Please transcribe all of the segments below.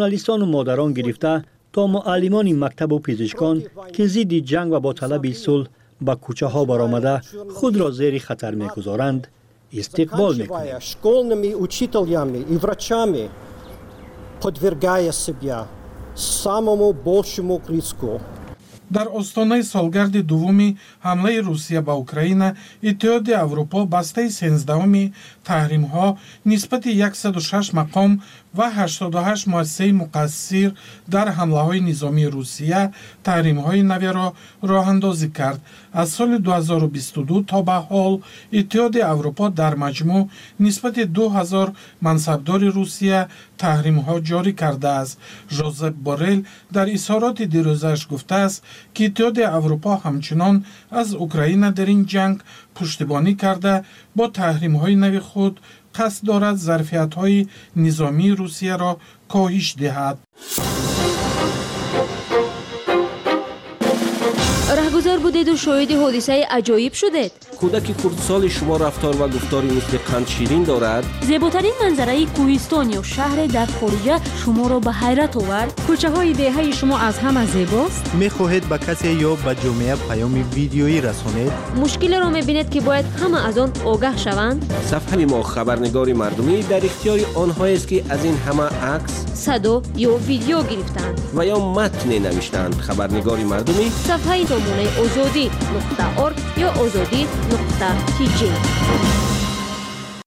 журналистону модарон гирифта то муаллимони мактабу пизишкон ки зидди ҷанг ва бо талаби сулҳ ба кӯчаҳо баромада худро зери хатар мегузоранд истиқбол мекунем. Школными учителями и врачами подвергая себя самому большему риску. Дар остонаи солгарди дуввуми ҳамлаи русия ба украина иттиҳоди аврупо бастаи сенздаҳуми таҳримҳо нисбати 16 мақом ва 88 муассисаи муқассир дар ҳамлаҳои низомии русия таҳримҳои наверо роҳандозӣ кард. Аз соли 2022 то ба ҳол иттиҳоди аврупо дар маҷмӯъ нисбати 2000 мансабдори русия таҳримҳо ҷорӣ кардааст. Жозеп борел дар изҳороти дирӯзааш гуфтааст ки иттиҳоди аврупо ҳамчунон аз украина дар ин ҷанг пуштибонӣ карда бо таҳримҳои нави худ قصد دارد ظرفیت‌های نظامی روسیه را کاهش دهد. گذار بودید و شاید حادثه عجایب شدید. کودک کردسال شما رفتار و گفتاری مثل قند شیرین دارد؟ زیباترین منظره کوهستان یا شهر در خارجه شما را به حیرت آورد. کوچه های دهه شما از همه زیباست. می‌خواهید به کسی یا به جامعه پیام ویدیویی رسانید؟ مشکل را می‌بینید که باید همه از آن آگاه شوند. صفحه ما خبرنگاری مردمی در اختیار آنهایی است که از این همه عکس صدا یا ویدیو گرفتند. و یا متن نوشتند. خبرنگاری مردمی صفحه سامونه ازودی نقطه ارگ یا ازودی نقطه تیجی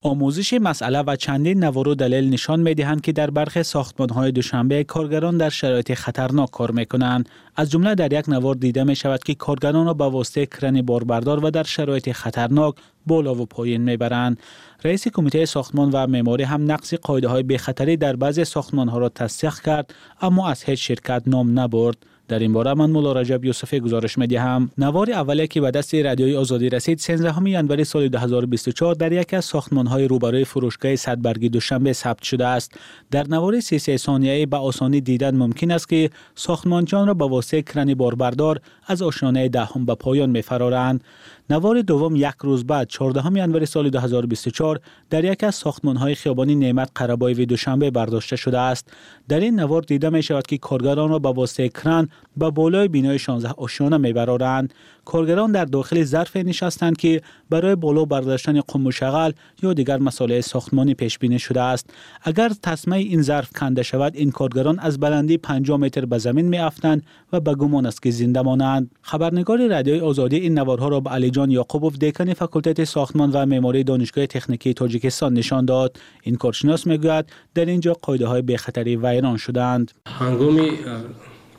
آموزش مسئله و چندین نوارو دلیل نشان می دهند که در برخی ساختمان های دوشنبه کارگران در شرایط خطرناک کار می کنند از جمله در یک نوار دیده می شود که کارگران را به واسطه کرن باربردار و در شرایط خطرناک بالا و پایین می برند. رئیس کمیته ساختمان و معماری هم نقص قایده های بخطری در بعضی ساختمان ها را تصدیق کرد اما از هیچ شرکت نام نبرد. در این باره من مولا رجب یوسفی گزارش می دهم نوار اولی که به دست رادیوی آزادی رسید 13 ینوری سال 2024 در یکی از ساختمان های روبروی فروشگاه صدبرگی دوشنبه ثبت شده است. در نوار 33 ثانیه‌ای به آسانی دیدن ممکن است که ساختمانچان را با واسطه کرن باربردار از آشیانه دهم به پایان میفرارند. نوار دوم یک روز بعد 14 ینوری سال 2024 در یک از های خیابانی نعمت قربای و دوشنبه برداشته شده است. در این نوار دیده می شود که کارگران را با واسطه کران به بالای بینای 16 آشیانه میبرارند. کارگران در داخل ظرف نشستند که برای بالا برداشتن قم و شغل یا دیگر مسائل ساختمانی پیش بینی شده است. اگر تسمه این ظرف کنده شود این کارگران از بلندی 50 متر به زمین می افتند و به گمان است که زنده مانند. خبرنگار رادیوی آزادی این نوارها را به علی جان یعقوبوف دکان فاکولته ساختمان و معماری دانشگاه تکنیکی تاجیکستان نشان داد. این کارشناس می‌گوید در اینجا قاعده های بخطری ویران شدند. هنگامی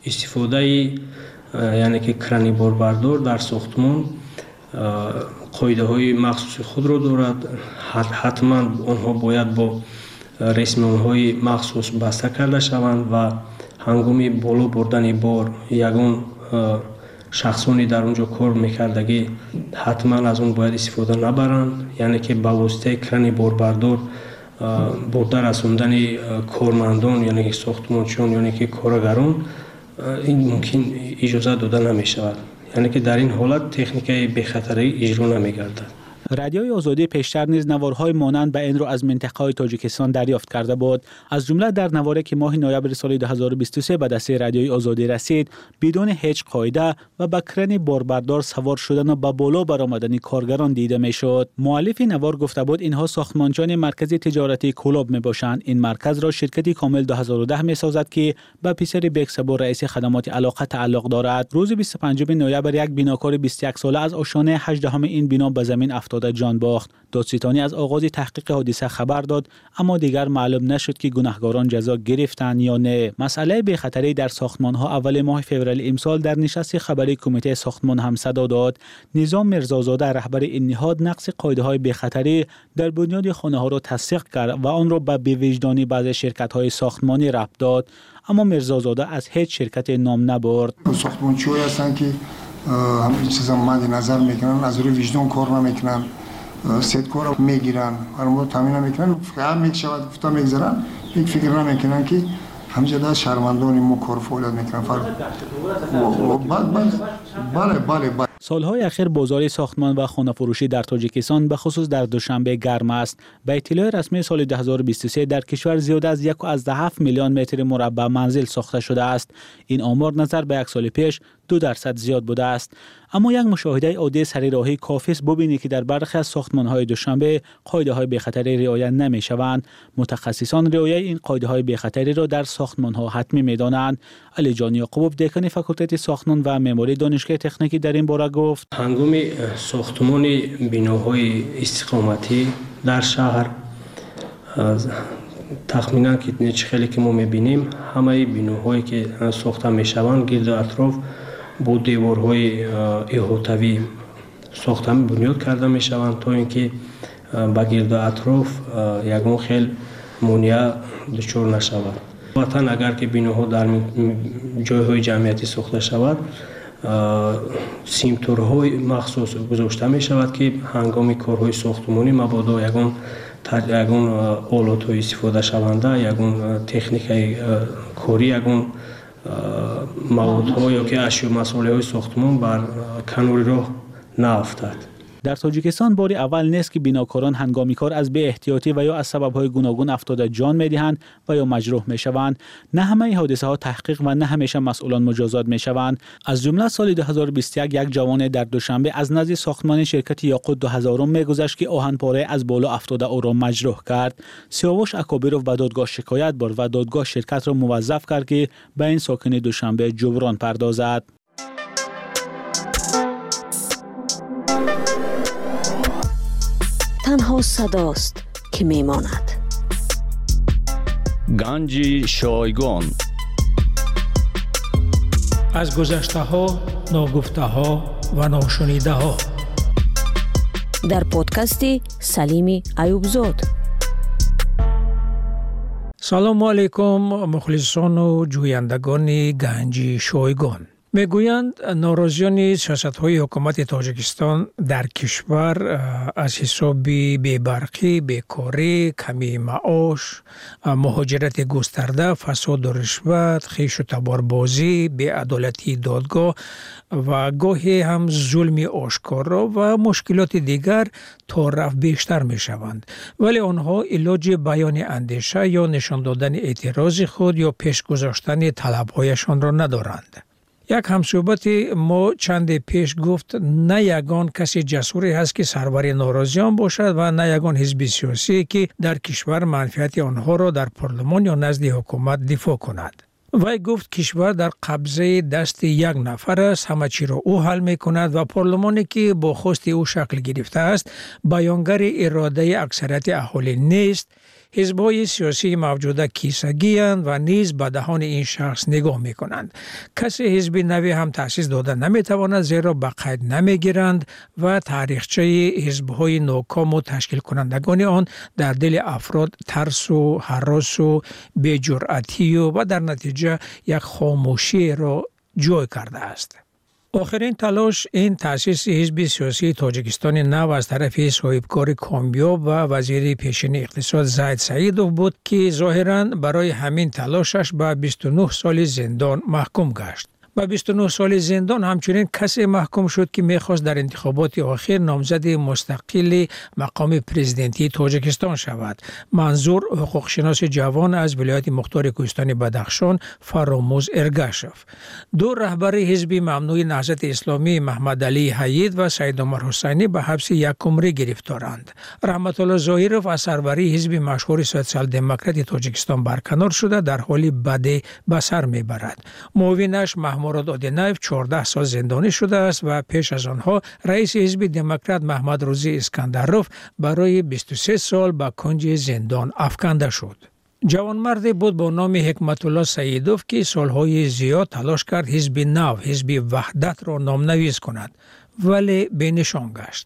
استفاده یعنی که کرانی باربردار در ساختمان قایده های مخصوص خود را دارد. حتما آنها باید با رسم های مخصوص بسته کرده شوند و هنگامی بالا بردن بار یگان шахсони дар он ҷо кор мекардагӣ ҳатман аз он бояд истифода набаранд яъне ки ба воситаи крани борбардор бурда расондани кормандон яъне ки сохтмончиён яъне ки корагарон ин мумкин иҷозат дода намешавад. яъне ки дар ин ҳолат техникаи бехатарӣ иҷро намегардад. رادیوی آزادی پیشتر نیز نوارهای مانند به این رو از منطقه های تاجیکستان دریافت کرده بود. از جمله در نواره که ماه نوامبر سال 2023 به دست رادیوی آزادی رسید بدون هیچ قاعده و با کرن باربردار سوار شدن و به بالا برآمدن کارگران دیده می‌شد. مؤلف نوار گفته بود اینها ساختمانچان مرکز تجارتی کلوب می باشند این مرکز را شرکتی کامل 2010 می سازد که به پسر بکسبو رئیس خدمات علاقه تعلق دارد. روز 25 نوامبر یک بیناکار 21 ساله از آشانه 18 این بنا به زمین افتاد افتاده جان باخت. دادستانی از آغاز تحقیق حادثه خبر داد اما دیگر معلوم نشد که گناهکاران جزا گرفتند یا نه. مسئله به خطری در ساختمان ها اول ماه فوریه امسال در نشست خبری کمیته ساختمان هم صدا داد. نظام مرزازاده رهبر این نهاد نقص قاعده های به خطری در بنیاد خانه ها را تصدیق کرد و آن را به بیوجدانی بعض شرکت های ساختمانی ربط داد. اما مرزازاده از هیچ شرکت نام نبرد. ساختمانچی هستند که همین چیزا مد نظر می‌کنن از روی وجدان کار نمی‌کنن ست کار می‌گیرن ما تامین می‌کنن فقط می‌شود گفتا می‌گذارن یک فکر نمی‌کنن که همجدا شرمندان ما کار فعالیت می‌کنن بله بله بله سالهای اخیر بازار ساختمان و خانه فروشی در تاجیکستان به خصوص در دوشنبه گرم است. به اطلاع رسمی سال 2023 در کشور زیاد از 1.7 میلیون متر مربع منزل ساخته شده است. این آمار نظر به یک سال پیش دو درصد زیاد بوده است. اما یک مشاهده عادی سری راهی کافی است ببینید که در برخی از ساختمان های دوشنبه قاعده های بخطری رعایت نمی شوند متخصصان رعایت این قاعده های بخطری را در ساختمان ها حتمی می دانند علی جان یعقوب دکان فاکولته ساختمان و معماری دانشگاه تکنیکی در این باره گفت. هنگام ساختمان بیناهای استقامتی در شهر تخمینا که خیلی که ما می‌بینیم همه بیناهایی که ساخته می‌شوند گرد اطراف бо деворҳои иҳотавӣ сохта бунёд карда мешаванд то ин ки ба гирду атроф ягон хел монеа дучор нашавад. Ватан агар ки биноҳо дар ҷойҳои ҷамъиятӣ сохта шавад симтурҳои махсус гузошта мешавад ки ҳангоми корҳои сохтмонӣ мабодо ягон ягон олотҳои истифодашаванда ягон техникаи корӣ ягон موادها یا که اشیا مسئله های ساختمان بر کنوری راه نیفتد در تاجیکستان باری اول نیست که بیناکاران هنگامی کار از به احتیاطی و یا از سببهای گوناگون افتاده جان می‌دهند و یا مجروح می‌شوند. نه همه حادثه ها تحقیق و نه همیشه مسئولان مجازات می‌شوند. از جمله سال 2021 یک جوان در دوشنبه از نزد ساختمان شرکت یاقوت 2000 میگذشت که آهنپاره از بالا افتاده او را مجروح کرد. سیاوش اکابیروف به دادگاه شکایت برد و دادگاه شرکت را موظف کرد که به این ساکن دوشنبه جبران پردازد. танҳо садост ки мемонад. Ганҷи шойгон. Аз гузаштаҳо ногуфтаҳо ва ношунидаҳо. Дар подкасти салими аюбзод салому алайкум мухлисону ҷӯяндагони ганҷи шойгон мегӯянд норозиёни сиёсатҳои ҳукумати тоҷикистон дар кишвар аз ҳисоби бебарқӣ бекорӣ камии маош муҳоҷирати густарда фасоду ришват хишу таборбозӣ беадолатии додгоҳ ва гоҳе ҳам зулми ошкоро ва мушкилоти дигар тораф бештар мешаванд. Вале онҳо илоҷи баёни андеша ё нишон додани эътирози худ ё пеш гузоштани талабҳояшонро надоранд як ҳамсӯҳбати мо чанде пеш гуфт на ягон каси ҷасуре ҳаст ки сарвари норозиён бошад ва на ягон ҳизби сиёсие ки дар кишвар манфиати онҳоро дар парлумон ё назди ҳукумат дифоъ кунад вай гуфт кишвар дар қабзаи дасти як нафар аст ҳама чиро ӯ ҳал мекунад ва парлумоне ки бо хости ӯ шакл гирифтааст баёнгари иродаи аксарияти аҳолӣ нест حزبای سیاسی موجوده کیسگیان و نیز به دهان این شخص نگاه می کنند. کسی حزب نوی هم تأسیس داده نمی تواند زیرا به قید نمی گیرند و تاریخچه حزبهای ناکام و تشکیل کنندگان آن در دل افراد ترس و حراس و بجرعتی و, و در نتیجه یک خاموشی را جای کرده است. آخرین تلاش این تأسیس حزب سیاسی تاجیکستان نو از طرف صاحبکار کامیاب و وزیر پیشین اقتصاد زید سعیدوف بود که ظاهرا برای همین تلاشش به 29 سال زندان محکوم گشت. به 29 سال زندان همچنین کسی محکوم شد که می‌خواست در انتخابات آخر نامزد مستقل مقام پرزیدنتی تاجکستان شود. منظور حقوقشناس جوان از ولایت مختار کوهستان بدخشان فراموز ارگاشف. دو رهبر حزب ممنوع نهضت اسلامی محمد علی حید و سید عمر حسینی به حبس یک عمره گرفتارند. رحمت الله ظاهرف از سروری حزب مشهور سوسیال دموکرات تاجکستان برکنار شده در حالی بده به سر می‌برد. معاونش محمود мурод одинаев 14 сол зиндонӣ шудааст ва пеш аз онҳо раиси ҳизби демократ маҳмадрӯзӣ искандаров барои 23 сол ба кунҷи зиндон афканда шуд. Ҷавонмарде буд бо номи ҳикматулло саидов ки солҳои зиёд талош кард ҳизби нав ҳизби ваҳдатро номнавис кунад вале бенишон гашт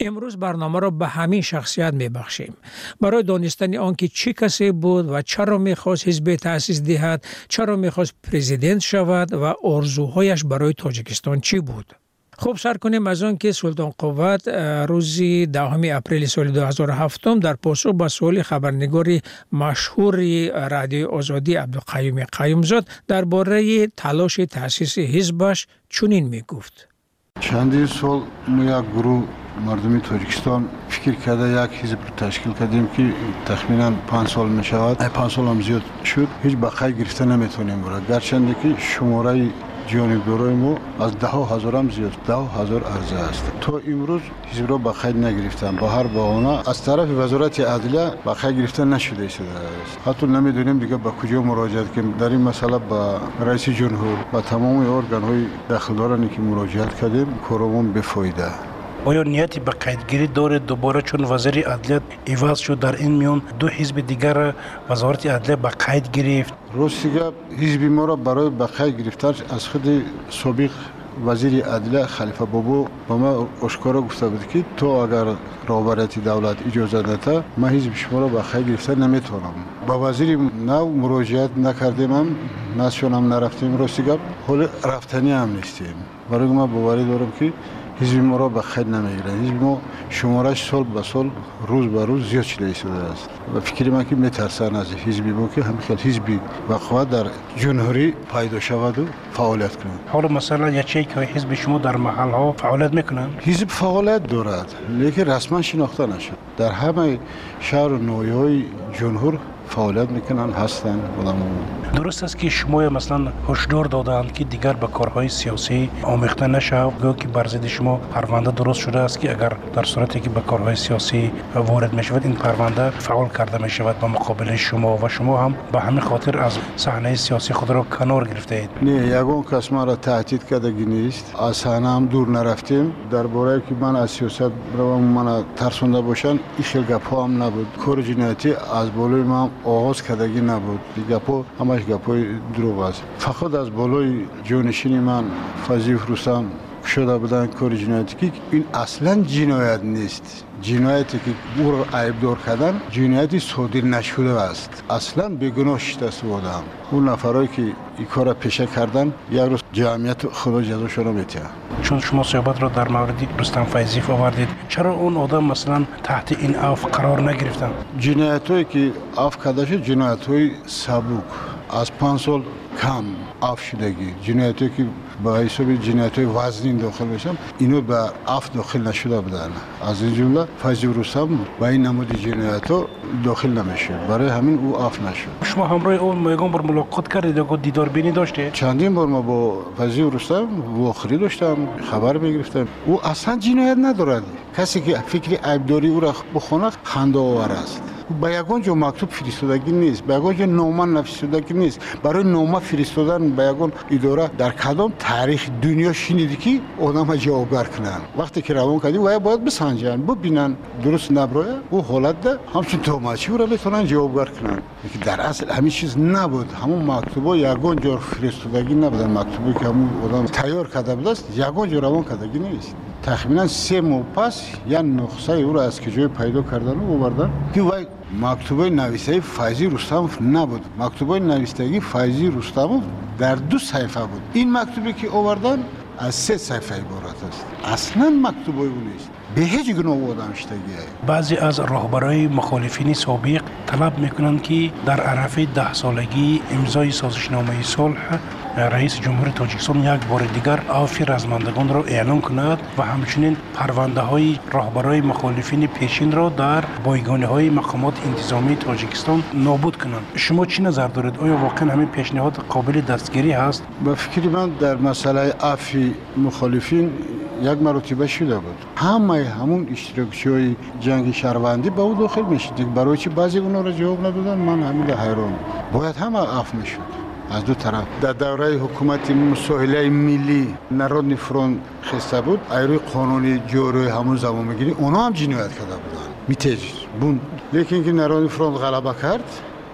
امروز برنامه را به همین شخصیت می بخشیم. برای دانستن آنکه چی کسی بود و چرا می خواست حزب تأسیس دهد، چرا می خواست پرزیدنت شود و ارزوهایش برای تاجیکستان چی بود. خوب سر کنیم از آن که سلطان قوت روزی دهم اپریل سال 2007 در پاسخ به سوال خبرنگاری مشهور رادیو آزادی عبدالقیوم قیومزاد درباره تلاش تاسیس حزبش چنین می گفت. چندین سال ما یک گروه مردمی تاجیکستان فکر کرده یک حزب رو تشکیل کردیم که تخمینا 5 سال می شود 5 سال هم زیاد شد. هیچ بقای گرفته نمی‌تونیم برای. گرچنده که شماره ҷонибдорои мо аз даҳо ҳазорам зиёд даҳо ҳазор арза аст то имрӯз ҳизбро ба қайд нагирифтанд ба ҳар баҳона аз тарафи вазорати адлия ба қайд гирифта нашуда истодааст ҳатто намедонем дигар ба куҷо муроҷиат кунем дар ин масъала ба раиси ҷумҳур ба тамоми органҳои дахлдоране ки муроҷиат кардем коромон бефоида آیا نیتی به قیدگیری دارد دوباره چون وزیر عدلیت ایواز شد در این میان دو حزب دیگر وزارت عدلیت به قید گرفت؟ روسی گپ حزب ما را برای به قید گرفتنش از خود سابق وزیر عدلیه خلیفه بابو با ما اشکارا گفته بود که تو اگر رهبریت دولت اجازه نده ما حزب شما را به خیلی گرفته نمی‌تونم. با وزیر نو مراجعت نکردیم هم نسیون هم نرفتیم. روستی گپ حال رفتنی هم نیستیم. برای ما باوری دارم که حزب ما را به خیر نمی‌گیرند حزب ما شمارش سال به سال روز به روز زیاد شده ایستاده است. و فکر من که میترسند از حزب ما که همخیل حزب وقوع در جمهوری پیدا شود و فعالیت کنند حالا مثلا یکی که حزب شما در محل ها فعالیت می‌کنند حزب فعالیت دارد لیکن رسما شناخته نشد. در همه شهر و نویای جمهور فعالیت می‌کنن هستن آدم درست است که شما مثلا هشدار دادند که دیگر به کارهای سیاسی آمیخته نشه گو که بر شما پرونده درست شده است که اگر در صورتی که به کارهای سیاسی وارد می شود این پرونده فعال کرده می شود به مقابل شما و شما هم به همین خاطر از صحنه سیاسی خود را کنار گرفته اید نه یگان کس ما را تهدید کردگی نیست. از صحنه هم دور نرفتیم. درباره که من از سیاست روم من ترسونده باشن این خیلی گپ هم نبود. کار جنایتی از بالای من آغاز کردگی نبود. گپ همش گپای دروغ است. فقط از بالای جانشین من فضیف روسان شده بودن کار جنایتی که این اصلا جنایت نیست. جنایتی که او را عیبدار کردن جنایتی صادر نشده است. اصلا بیگناه شده بودم اون نفرایی که این کار پیشه کردن یک روز جمعیت خدا جزا را میتیه چون شما صحبت را در مورد رستم فیزیف آوردید چرا اون آدم مثلا تحت این عفو قرار نگرفتن؟ جنایت هایی که عفو کرده شد جنایت های سبوک از پنج سال کم عفو شدگی جنایتی که به حساب جنایت وزنین داخل بشن اینو به عفو داخل نشده بودن. از این جمله فجر رستم به این نمود جنایت ها داخل نمیشه. برای همین او اف نشد. شما همراه او میگم بر ملاقات کردید و دیدار بینی داشته چندین بار ما با فجر رستم واخری داشتم خبر می‌گرفتم. او اصلا جنایت ندارد. کسی که فکر عیبداری او را بخونه خنده آور است. به یگان مکتوب فرستادگی نیست به یگان جا نامه نفرستادگی نیست برای نامه فرستادن به یگان اداره در کدام تاریخ دنیا شنیدی که آدم جوابگار کنن وقتی که روان کردی و باید بسنجن ببینن درست نبرای او حالت ده همچون تهمتچی را بتونن جوابگار کنن در اصل همین چیز نبود همون مکتوبا یگان جا فرستادگی نبودن مکتوبی که همون آدم تیار کرده بود است یگان جا روان کردگی نیست تخمینا سه ماه پس یک نخصه او را از کجای پیدا کردن و بردن که وای مکتوبه نویسه فیضی رستموف نبود. مکتوبه نویسندگی فیضی رستموف در دو صفحه بود. این مکتوبی که آوردن از سه صفحه عبارت است. اصلا مکتوبه او نیست. به هیچ گناه آدم شدگی بعضی از راهبرای مخالفین سابق طلب می‌کنند که در عرف ده سالگی امضای سازشنامه صلح رئیس جمهور تاجیکستان یک بار دیگر عفو رزمندگان را اعلام کند و همچنین پرونده های راهبرای مخالفین پیشین را در بایگانه های مقامات انتظامی تاجیکستان نابود کنند. شما چی نظر دارید؟ آیا واقعا همین پیشنهاد قابل دستگیری هست؟ به فکر من در مسئله عفو مخالفین یک مرتبه شده بود. همه همون اشتراکچی های جنگ شهروندی به او داخل می‌شد. برای چی بعضی اونا را جواب ندادن؟ من همین حیران. باید همه عفو می‌شد. از دو طرف. در دوره حکومت مساحله ملی نرادنی فرون خسته بود. ایروی قانونی جوری همون زمان می‌گیری اونا هم جنایت کرده بودن. میتیج بون لیکن که نرادنی فرون غلبه کرد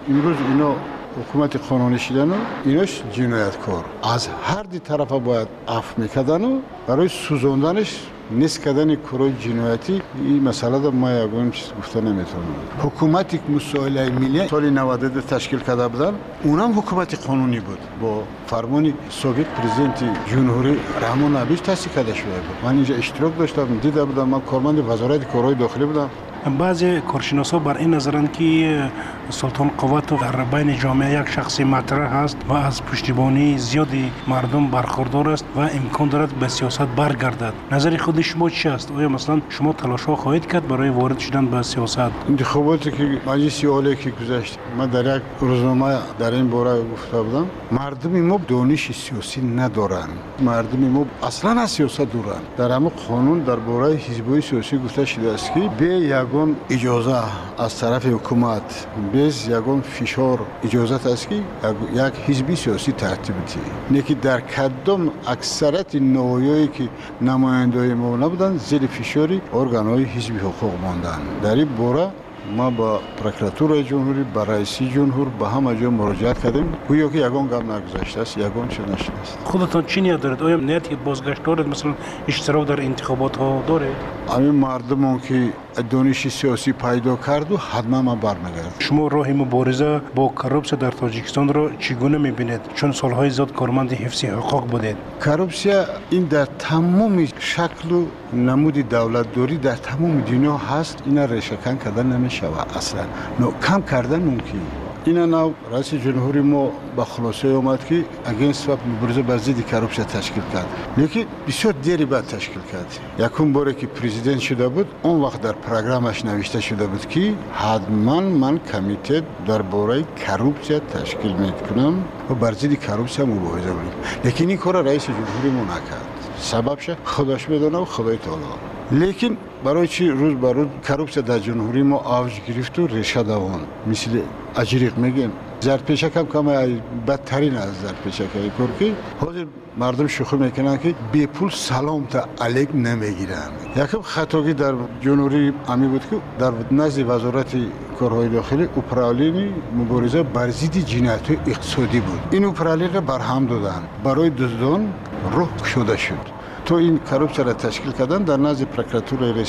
امروز اینو حکومت قانونی شدن و ایناش جنایتکار از هر دی طرف باید عفو می‌کردن و برای سوزوندنش نیست کردن کروی جنایتی این مسئله دا ما یگون چیز گفته نمی‌تونم. حکومت یک مسائل ملی سال 92 تشکیل کرده بودن. اونم حکومت قانونی بود. با فرمونی سابق پرزیدنت جمهوری رحمان نبیش تصدیق کرده شده بود. من اینجا اشتراک داشتم دیده بودم. من کارمند وزارت کارهای داخلی بودم. بعضی کارشناسا بر این نظرند که سلطان قوت در بین جامعه یک شخص مطرح است و از پشتیبانی زیادی مردم برخوردار است و امکان دارد به سیاست برگردد. نظر خود شما چی است؟ آیا مثلا شما تلاش ها خواهید کرد برای وارد شدن به سیاست؟ انتخاباتی که مجلس عالی که گذشت من در یک روزنامه در این باره گفته بودم مردم ما دانش سیاسی ندارند مردم ما اصلا از سیاست دورند در همه قانون درباره حزب سیاسی گفته شده است که به یک ягон иҷоза аз тарафи ҳукумат без ягон фишор иҷозат аст ки як ҳизби сиёсӣ тартиб дӣ не ки дар кадом аксарияти ноҳоиҳое ки намояндаҳои мо набуданд зери фишори органҳои ҳизби ҳуқуқ монданд дар ин бора ма ба прокуратураи ҷумҳурӣ ба раиси ҷумҳур ба ҳама ҷо муроҷиат кардем гӯё ки ягон гап нагузаштааст ягон чиз нашудааст худатон чӣ ният доред оё нияти бозгашт доред масалан иштирок дар интихоботҳо доред ҳамин мардумон ки дониши сиёсӣ пайдо карду ҳатман ман бармегардам шумо роҳи мубориза бо коррупсия дар тоҷикистонро чӣ гуна мебинед чун солҳои зиёд корманди ҳифзи ҳуқуқ будед коррупсия ин дар тамоми шаклу نمود دولت دوری در تمام دنیا هست اینا ریشکن کردن نمی‌شوه اصلا نو کم کردن ممکن. اینا نو رئیس جمهوری ما به خلاصه اومد که اگینست و مبارزه بر ضد کرپسیا تشکیل کرد. لیکن بسیار دیری بعد تشکیل کرد. یکم باری که پرزیدنت شده بود اون وقت در پروگرامش نوشته شده بود که حتما من کمیته در باره کرپسیا تشکیل می‌کنم و بر ضد کرپسیا مبارزه می‌کنم لیکن این کار رئیس جمهوری ما نکرد. Сабабша худош медонаву худои таоло лекин барои чӣ рӯз ба рӯз коррупсия дар ҷумҳурии мо авҷ гирифту реша давон мисли аҷриқ زرپیشک هم کم بدترین از زرپیشک های کرکی حاضر مردم شوخی می‌کنن که بی پول سلام تا علیک نمی‌گیرن. یکم خطاگی در جنوری امی بود که در نزد وزارت کارهای داخلی اوپرالین مبارزه بر ضد جنایت اقتصادی بود. این اوپرالی را برهم دادن. برای دزدان روح شده شد. تو این کروپچه را تشکیل کردن در نزد پرکراتور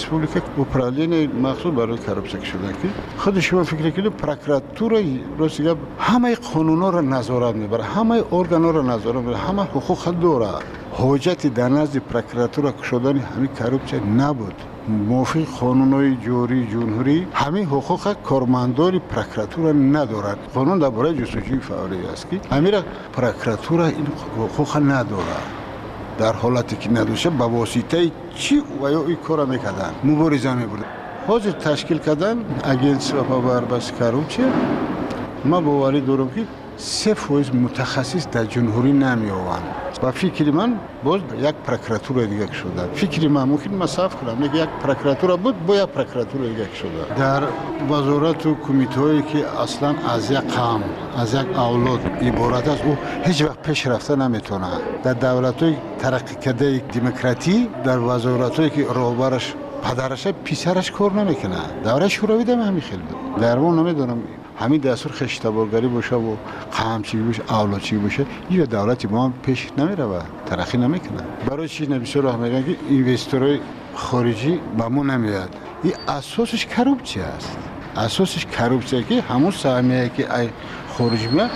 و پرالین مخصوص برای کروپچه شدن که خود شما فکر کنید پرکراتور روسیه همه قانونا را نظارت می‌بره همه ارگان را نظارت می‌بره همه حقوق دوره حجت در نزد پرکراتور شدن همین کروپچه نبود. موفق قانونهای جوری جمهوری همین حقوق کارمندان پرکراتور ندارد قانون در برای جستجوی فعالی است که همین پرکراتور این حقوق ندارد در حالتی که ندوشه به واسطه چی و یا این کار می‌کردن. مبارزه می‌برد حاضر تشکیل کردن اگینس و پاوربس کروچه ما باوری دارم که سه فویز متخصص در جمهوری نمی آوند و فکری من باز یک پرکراتور دیگه شده. فکری من ممکن مصرف کنم یک پرکراتور بود با یک پرکراتور دیگه شده. در وزارت و کمیته هایی که اصلا از یک قام از یک اولاد عبارت است او هیچ وقت پیش رفته نمی‌تونه. در دولت های ترقی کرده دموکراتی در وزارت هایی که راهبرش پدرش پسرش کار نمی‌کنه. دوره شوروی هم همین خیلی بود. در نمی‌دونم همین دستور خشتبرگری باشه و قهمچی باشه اولوچی باشه این دولت ما پیش نمیره و ترقی نمی‌کنه. برای چی نمیشه راه میگن که اینوستورای خارجی به ما نمیاد این اساسش کروپچی است. اساسش کروپچی که همون سهمیه که خارجی میاد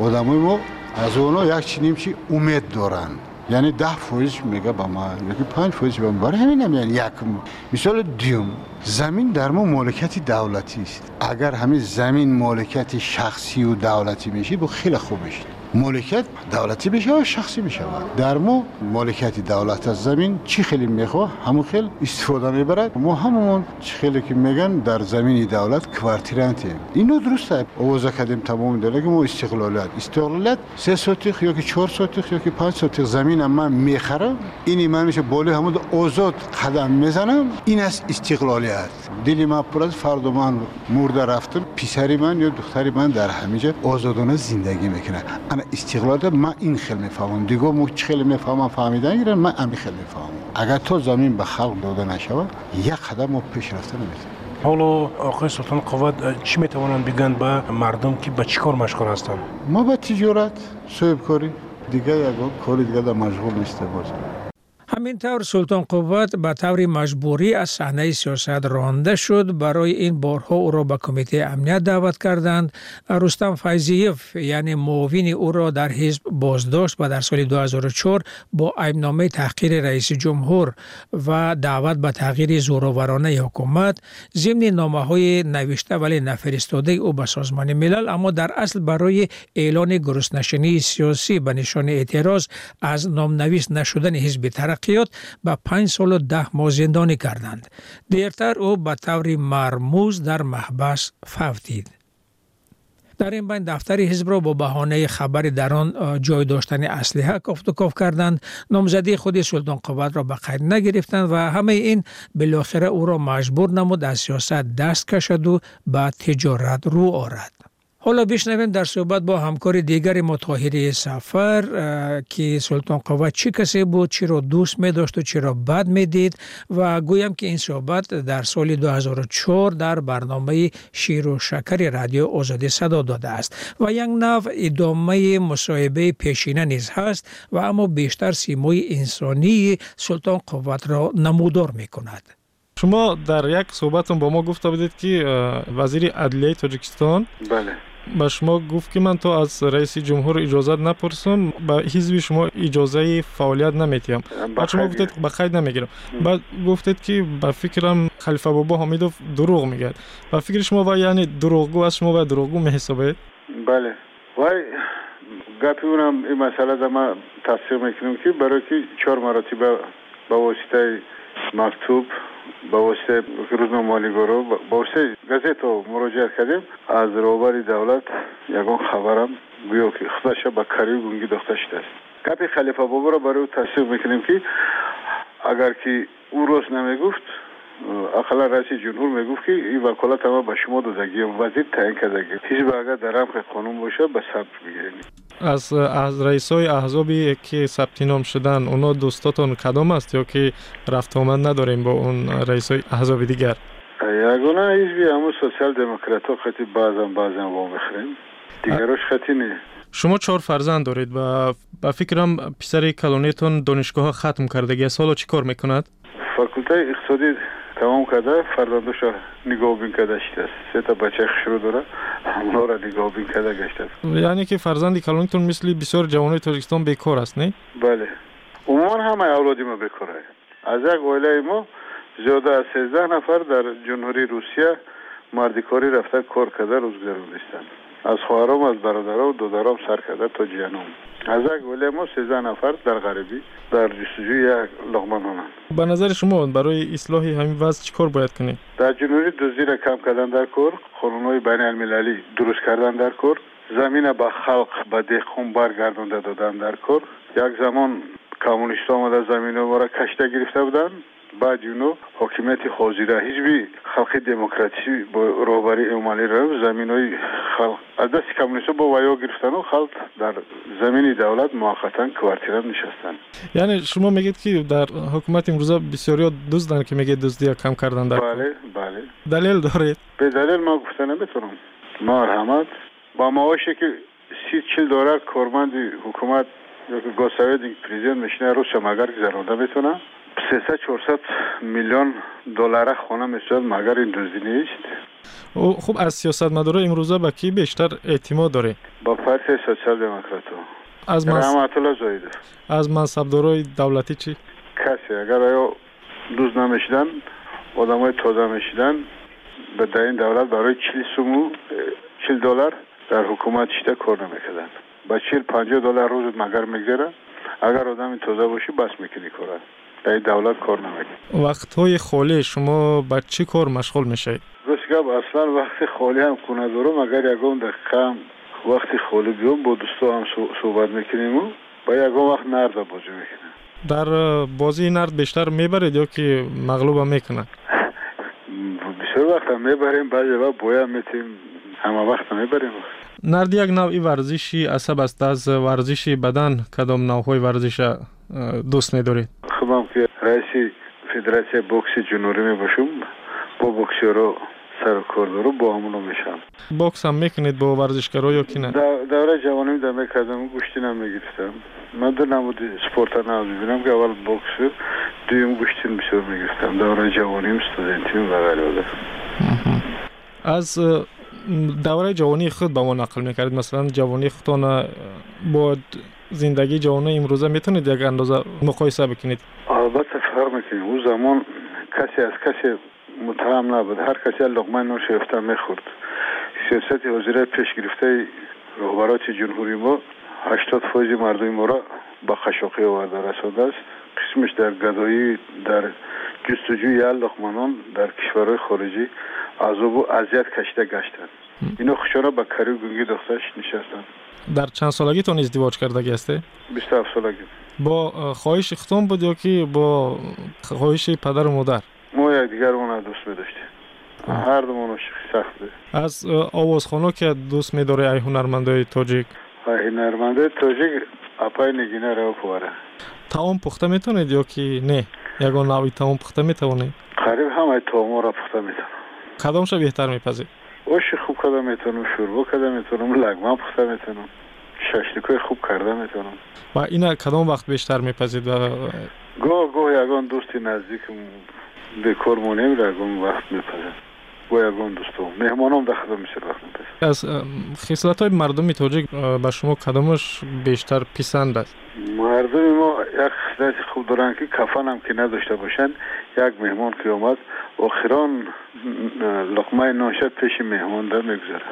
آدمای ما از اونا یک چی نیمچی امید دارند. یعنی ده فویز میگه به ما یکی پنج فویز به ما. برای همین هم یعنی یک مثال دیوم زمین در ما مالکت دولتی است. اگر همین زمین مالکت شخصی و دولتی میشه با خیلی خوب میشه مالکیت دولتی بشه و شخصی بشه در مو مالکیت دولت از زمین چی خیلی می‌خواه؟ همون خیل استفاده می‌برد مو همون چی خیلی که میگن در زمین دولت کوارتیرانتیم اینو درسته. اوضا کردیم تمام دلیل که مو استقلالیت استقلالیت سه سوتیخ یا که چهار سوتیخ یا که پنج سوتیخ زمین من می‌خرم اینی من میشه بالای همون آزاد قدم می‌زنم. این از استقلالیت. دلی من پر از فردا من مرده رفتم. پسری من یا دختری من در همیجه آزادانه زندگی می‌کنه. мефаҳмам агар то замин ба халқ дода нашавад як қадам мо пеш рафта наметавонем حالا آقای سلطان قوت چی میتوانند بگن به مردم که به چیکار مشغول هستند ما به تجارت صاحب کاری دیگه یک کاری دیگه در مشغول نیست باز همینطور سلطان قوت به طور مجبوری از صحنه سیاست رانده شد. برای این بارها او را به کمیته امنیت دعوت کردند. رستم فیضیف یعنی معاون او را در حزب بازداشت و در سال 2004 با ایبنامه تحقیر رئیس جمهور و دعوت به تغییر زورآورانه حکومت ضمن نامه های نوشته ولی نفرستاده او به سازمان ملل اما در اصل برای اعلان گرسنشینی سیاسی به نشان اعتراض از نامنویس نشدن حزب ترقیات به پنج سال و ده ماه زندانی کردند. دیرتر او به طور مرموز در محبس فوتید. در این بین دفتر حزب را با بهانه خبر در آن جای داشتن اسلحه کافت و کاف کردند نامزدی خود سلطان قوت را به قید نگرفتند و همه این بالاخره او را مجبور نمود از سیاست دست ҳоло бишнавем дар суҳбат бо ҳамкори дигари мо тоҳирии сафар ки султонқувва чӣ касе буд чиро дӯст медошту чиро бад медид ва гӯям ки ин суҳбат дар соли 2004 дар барномаи ширу шакари радио озодӣ садо додааст ва як нав идомаи мусоҳибаи пешина низ ҳаст ва аммо бештар симои инсонии султонқувватро намудор мекунад. Шумо дар як суҳбатон бо мо гуфта будед ки вазири адлияи тоҷикистон бале. به شما گفت که من تو از رئیس جمهور اجازه نپرسم به حزب شما اجازه فعالیت نمیتیم بعد شما گفتید به خیر نمی‌گیرم بعد گفتید که به فکرم خلیفه بابا حمیدوف دروغ میگه. به فکر شما و یعنی دروغگو از شما و دروغگو میحسابید بله. وای گپی اونم این مسئله در ما تصدیق می‌کنیم که برای که چهار مراتبه به واسطه مکتوب با واسطه روزنامه‌نگارا با واسطه گازت مراجعه کردیم. از روبر دولت یگان خبرم گویا که خودش به کاری گونگی داخته شده. است گپی خلیفه بابا را برای تصدیق می‌کنیم که اگر که او روز نمی‌گفت اقلا رئیس جمهور می‌گفت که این وکالت ما به شما دادگی وزیر تعیین کردگی. حزب اگر در رمق قانون باشه به ثبت بگیریم از از رئیس های احزابی که ثبت نام شدن اونا دوستاتون کدام است یا که رفت آمد نداریم با اون رئیس های احزاب دیگر؟ یگانه حزبی همون سوسیال دموکرات ها خطی بعضا بعضا با بخریم دیگراش خطی نه شما چهار فرزند دارید و به فکرم پسر کلونیتون دانشگاه ختم کردگی سالا چی کار می‌کند؟ فاکولته اقتصادی تمام کرده فرزندش نگاه بین کرده شده است سه تا بچه شروع داره اونا را نگاه بین کرده است یعنی که فرزند کلونتون مثل بسیار جوانای تاجیکستان بیکار است نه؟ بله. عموما همه اولادی ما بیکار از یک اوله ما زیاده از 13 نفر در جمهوری روسیه از خواهرام از برادرام و دودرام سر کرده تا جنوم از یک ولی ما سیزده نفر در غربی در جستجوی یک لغمه نانند به نظر شما برای اصلاح همین وضع چی کار باید کنیم در جمهوری دزدی را کم کردن در کار قانونهای بین المللی درست کردن در کار زمین به خلق به دهقان برگردانده دادن در کار یک زمان کمونیست آمده زمین را کشته گرفته بودند حاضره حزبی خلق دموکراسی با روبری عملی را زمین های خلق از دست کمونیست با ویا گرفتن و خلق در زمین دولت موقتا کوارتیرا نشستن. یعنی شما میگید که در حکومت امروزه بسیاری دزدن که میگه دزدی کم کردن در بله بله. دلیل دارید؟ به دلیل ما گفته نمی‌تونم. مرحمت با معاشی که سی چل دلار کارمند حکومت یا که گوساوید پرزیدنت میشنه رو شماگر گذرانده می‌تونه 300 400 میلیون دلار خانه می‌شد مگر این دزدی نیست؟ خب از سیاست مدارا امروزه به کی بیشتر اعتماد داره؟ با پارتی سوسیال دموکرات. از زاید. از منصبدارای دولتی چی؟ کسی اگر آیا دوز نمی‌شدن آدمای تازه می‌شدن به در این دولت برای 40 سومو 40 دلار در حکومت شده کار نمی‌کردن. با 40 50 دلار روز مگر میگذره؟ اگر آدم تازه باشی بس می‌کنی کار در دولت کار نمی‌کنی وقت های خالی شما با چی کار مشغول راست گپ اصلا وقت خالی هم خونه دارم. اگر یکم دقیقه وقتی خالی بیام با دوستا هم صحبت می‌کنیم و با یکم وقت نرد بازی می‌کنیم. در بازی نرد بیشتر می‌برید یا که مغلوب هم می‌کنه بسیار وقت هم می‌بریم. بعضی وقت بویا میتیم همه وقت می‌بریم. نرد یک نوعی ورزشی عصب است. از ورزش بدن کدام نوعهای ورزش دوست میدارید؟ خودم که رئیس فدراسیون بوکس جنوبی می باشم با بوکسیرو سر کردارو با همونو میشم. بوکس هم می‌کنید با ورزشکارا یا کی نه؟ دوره جوانی در می‌کردم گوشتی نمی‌گرفتم من در نمود سپورت ها ببینم که اول بوکس دویم گوشتی بسیار می‌گرفتم دوره جوانیم استودنتیم و غیره از دوره جوانی خود به ما نقل می‌کردید. مثلا جوانی خودتان با زندگی جوانی امروزه می‌تونید یک اندازه مقایسه بکنید؟ البته فرق می‌کنید اون زمان کسی از کسی متهم نبود. هر کسی لقمه نوش یافته می‌خورد. سیاست وزیر پیش گرفته رهبرات جمهوری ما 80 فویز مردم ما را به خشاقی آورده. رسانده است. قسمش در گدایی در جستجوی لقمانان در کشورهای خارجی عذاب و اذیت کشیده گشتند. اینا خوشانا به کری و گنگی دخترش نشستن. در چند سالگی تون ازدواج کرده هسته؟ 27 سالگی. با خواهش ختم بود یا که با خواهش پدر و مادر؟ ما یک دیگر اون دوست می داشتیم هر دو منو سخت بود. از آوازخانه که دوست می داره ای هنرمندای تاجیک. ای هنرمندای تاجیک اپای نگینه رو پواره. تاون پخته می‌تونید یا که نه؟ یگان نوی تاون پخته می‌تونید قریب همه تاون را پخته می‌تونم. کدامش بهتر میپذید اوش خوب کرده می‌تونم شوربا کرده می‌تونم لگمه پخته می‌تونم ششلیکای خوب کرده می‌تونم و اینا کدام وقت بیشتر میپذید و گاه گاه یگان دوستی نزدیکم به کار مونیم یگان وقت میپذید با یگان دوستم مهمانم در میشه وقت میپذید از خصلت های مردمی تاجیک به شما کدامش بیشتر پسند است؟ مردم ما یک خصلت خوب دارن که کفن هم که نداشته باشن یک مهمان که آمد آخران لقمه ناشد پیش مهمان در می‌گذاره.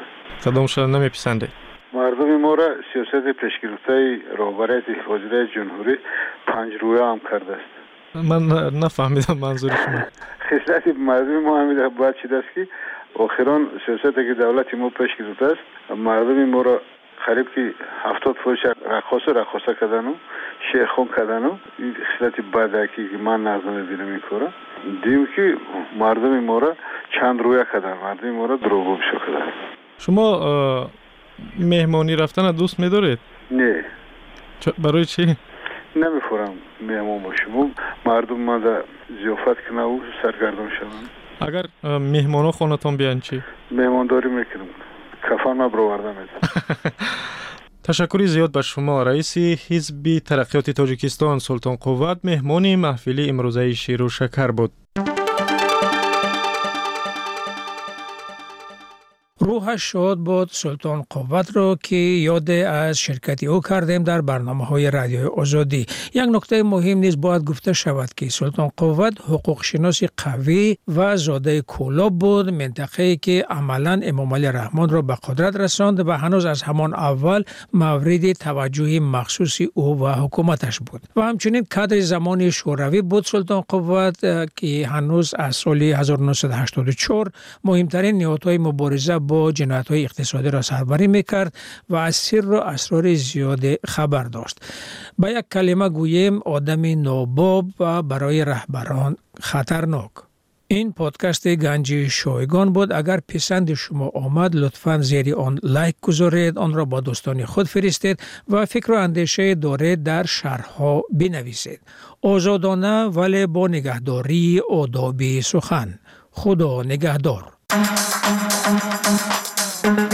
کدامش نمیپسنده مردم ما را سیاست پیشگرفته رهبریت وزیر جمهوری پنج رویه هم کرده است. من نفهمیدم منظور شما. خصلت مردم ما همیده باید چیده است که آخران سیاست که دولت ما پیش گرفته است مردم ما را قریب که هفتاد فوش رقاص رقاصه کردن و شیخون کردن و این خصلت بدکی که من نظر می‌بینم این کارا دیم که مردم ما را چند رویه کردن مردم ما را دروغ بشو کردن شما مهمانی رفتن دوست میدارید؟ نه. برای چی؟ نمی‌خورم مهمان باشم. مردم ما در زیافت کنه و سرگردان کفن ما تشکری زیاد به شما رئیس حزب ترقیات تاجیکستان سلطان قوت مهمان محفلی امروزه شیر و شکر بود. روحش شاد بود سلطان قوت را که یاد از شرکتی او کردیم در برنامه های رادیو آزادی. یک نکته مهم نیز باید گفته شود که سلطان قوت حقوق شناس قوی و زاده کولاب بود منطقه که عملا امام علی رحمان را به قدرت رساند و هنوز از همان اول مورد توجه مخصوصی او و حکومتش بود. و همچنین کادر زمان شوروی بود سلطان قوت که هنوز از سال 1984 مهمترین نهادهای مبارزه با جنایت های اقتصادی را سربری می‌کرد و از سر و اسرار زیاد خبر داشت. با یک کلمه گویم آدم ناباب و برای رهبران خطرناک. این پادکست گنجی شایگان بود. اگر پسند شما آمد لطفا زیر آن لایک گذارید آن را با دوستان خود فرستید و فکر و اندیشه دارید در شرحها بنویسید. آزادانه ولی با نگهداری آدابی سخن. خدا نگهدار.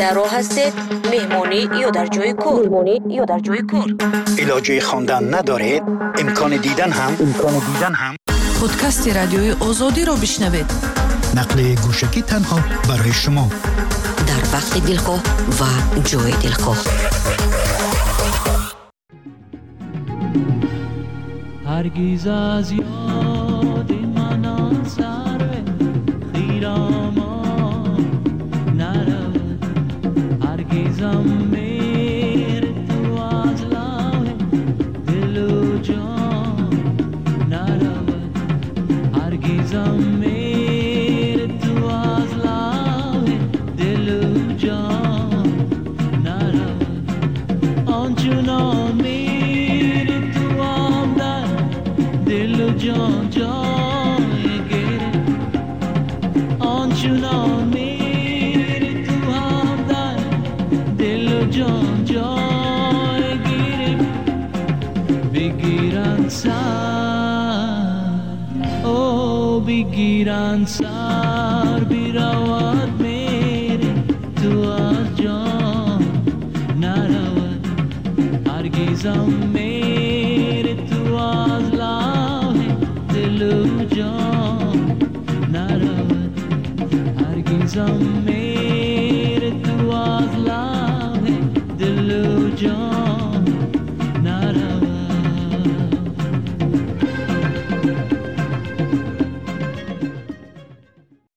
در راه هستید مهمونی یا در جای کور مهمونی یا در جای کور علاجه خواندن ندارید امکان دیدن هم. امکان دیدن هم. پادکست رادیوی آزادی را بشنوید. نقل گوشکی تنها برای شما. در وقت دلخواه و جای دلخواه. هرگیز از یاد من سر come. dançar.